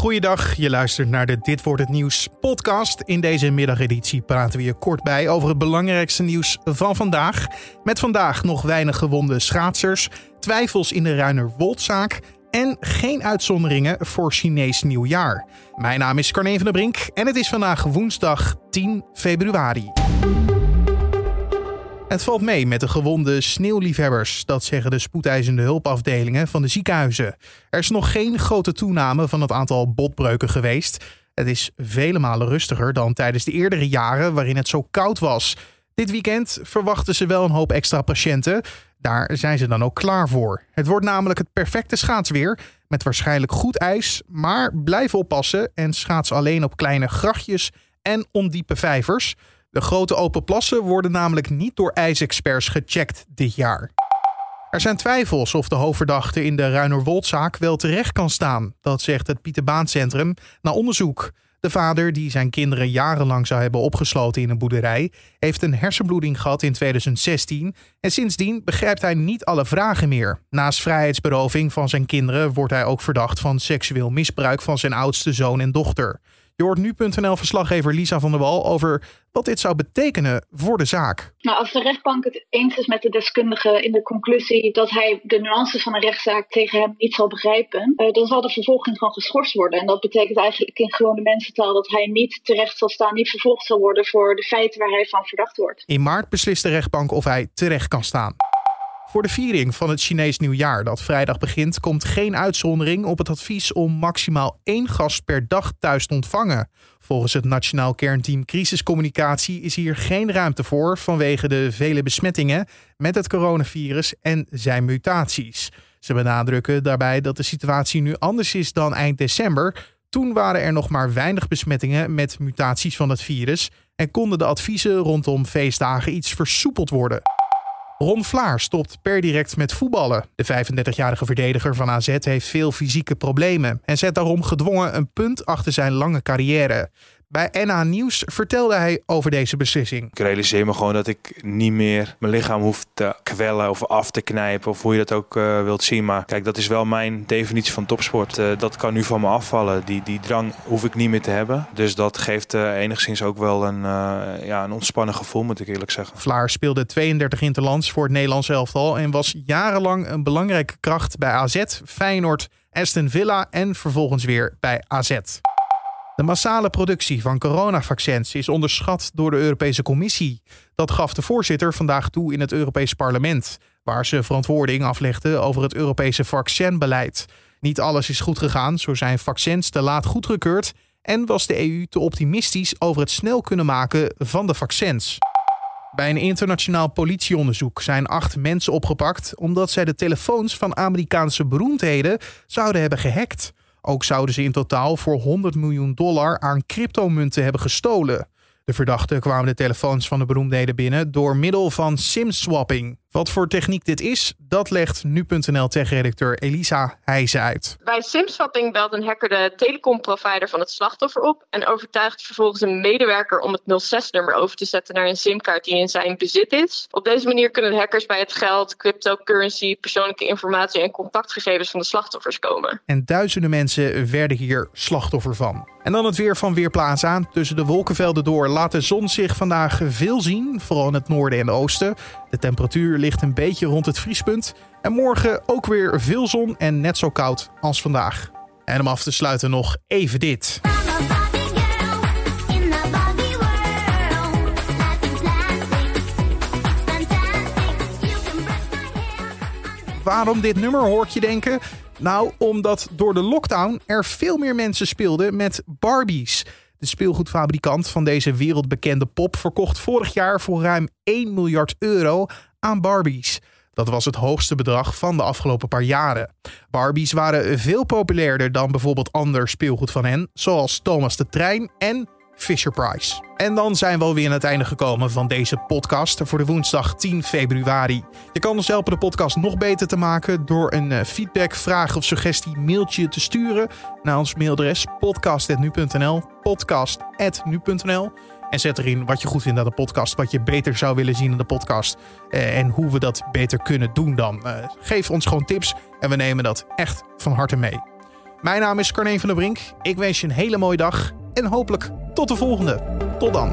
Goeiedag, je luistert naar de Dit wordt het nieuws podcast. In deze middageditie praten we je kort bij over het belangrijkste nieuws van vandaag. Met vandaag nog weinig gewonde schaatsers, twijfels in de Ruiner-Woldzaak en geen uitzonderingen voor Chinees nieuwjaar. Mijn naam is Carne van der Brink en het is vandaag woensdag 10 februari. Het valt mee met de gewonde sneeuwliefhebbers, dat zeggen de spoedeisende hulpafdelingen van de ziekenhuizen. Er is nog geen grote toename van het aantal botbreuken geweest. Het is vele malen rustiger dan tijdens de eerdere jaren waarin het zo koud was. Dit weekend verwachten ze wel een hoop extra patiënten. Daar zijn ze dan ook klaar voor. Het wordt namelijk het perfecte schaatsweer met waarschijnlijk goed ijs, maar blijf oppassen en schaats alleen op kleine grachtjes en ondiepe vijvers. De grote open plassen worden namelijk niet door ijsexperts gecheckt dit jaar. Er zijn twijfels of de hoofdverdachte in de Ruinerwoldzaak wel terecht kan staan. Dat zegt het Pieterbaancentrum na onderzoek. De vader, die zijn kinderen jarenlang zou hebben opgesloten in een boerderij, heeft een hersenbloeding gehad in 2016 en sindsdien begrijpt hij niet alle vragen meer. Naast vrijheidsberoving van zijn kinderen wordt hij ook verdacht van seksueel misbruik van zijn oudste zoon en dochter. Je hoort nu.nl-verslaggever Lisa van der Wal over wat dit zou betekenen voor de zaak. Nou, als de rechtbank het eens is met de deskundige in de conclusie dat hij de nuances van een rechtszaak tegen hem niet zal begrijpen, uh, dan zal de vervolging gewoon geschorst worden. En dat betekent eigenlijk in gewone mensentaal dat hij niet terecht zal staan, niet vervolgd zal worden voor de feiten waar hij van verdacht wordt. In maart beslist de rechtbank of hij terecht kan staan. Voor de viering van het Chinees nieuwjaar dat vrijdag begint, komt geen uitzondering op het advies om maximaal één gast per dag thuis te ontvangen. Volgens het Nationaal Kernteam Crisiscommunicatie is hier geen ruimte voor vanwege de vele besmettingen met het coronavirus en zijn mutaties. Ze benadrukken daarbij dat de situatie nu anders is dan eind december. Toen waren er nog maar weinig besmettingen met mutaties van het virus en konden de adviezen rondom feestdagen iets versoepeld worden. Ron Vlaar stopt per direct met voetballen. De 35-jarige verdediger van AZ heeft veel fysieke problemen en zet daarom gedwongen een punt achter zijn lange carrière. Bij NA Nieuws vertelde hij over deze beslissing. Ik realiseer me gewoon dat ik niet meer mijn lichaam hoef te kwellen of af te knijpen. Of hoe je dat ook uh, wilt zien. Maar kijk, dat is wel mijn definitie van topsport. Uh, dat kan nu van me afvallen. Die, die drang hoef ik niet meer te hebben. Dus dat geeft uh, enigszins ook wel een, ja, een ontspannen gevoel, moet ik eerlijk zeggen. Vlaar speelde 32 interlands voor het Nederlands elftal. En was jarenlang een belangrijke kracht bij AZ, Feyenoord, Aston Villa en vervolgens weer bij AZ. De massale productie van coronavaccins is onderschat door de Europese Commissie. Dat gaf de voorzitter vandaag toe in het Europees Parlement, waar ze verantwoording aflegde over het Europese vaccinbeleid. Niet alles is goed gegaan, zo zijn vaccins te laat goedgekeurd en was de EU te optimistisch over het snel kunnen maken van de vaccins. Bij een internationaal politieonderzoek zijn acht mensen opgepakt omdat zij de telefoons van Amerikaanse beroemdheden zouden hebben gehackt. Ook zouden ze in totaal voor 100 miljoen dollar aan cryptomunten hebben gestolen. De verdachten kwamen de telefoons van de beroemdheden binnen door middel van SIM-swapping. Wat voor techniek dit is, dat legt nu.nl tech-redacteur Elisa Heijzen uit. Bij SIM-swapping belt een hacker de telecomprovider van het slachtoffer op en overtuigt vervolgens een medewerker om het 06-nummer over te zetten naar een SIM-kaart die in zijn bezit is. Op deze manier kunnen de hackers bij het geld, cryptocurrency, persoonlijke informatie en contactgegevens van de slachtoffers komen. En duizenden mensen werden hier slachtoffer van. En dan het weer van Weerplaats aan. Tussen de wolkenvelden door laat de zon zich vandaag veel zien, vooral in het noorden en oosten. De temperatuur ligt een beetje rond het vriespunt. En morgen ook weer veel zon en net zo koud als vandaag. En om af te sluiten nog even dit. Waarom dit nummer hoort je denken? Nou, omdat door de lockdown er veel meer mensen speelden met Barbies. De speelgoedfabrikant van deze wereldbekende pop verkocht vorig jaar voor ruim 1 miljard euro aan Barbies. Dat was het hoogste bedrag van de afgelopen paar jaren. Barbies waren veel populairder dan bijvoorbeeld ander speelgoed van hen, zoals Thomas de Trein en Fisher Price. En dan zijn we alweer aan het einde gekomen van deze podcast voor de woensdag 10 februari. Je kan ons helpen de podcast nog beter te maken door een eh, feedback, vraag of suggestie mailtje te sturen naar ons mailadres podcast.nu.nl podcast.nu.nl en zet erin wat je goed vindt aan de podcast, wat je beter zou willen zien in de podcast eh, en hoe we dat beter kunnen doen dan. Eh, geef ons gewoon tips en we nemen dat echt van harte mee. Mijn naam is Carne van der Brink. Ik wens je een hele mooie dag en hopelijk tot de volgende. Tot dan.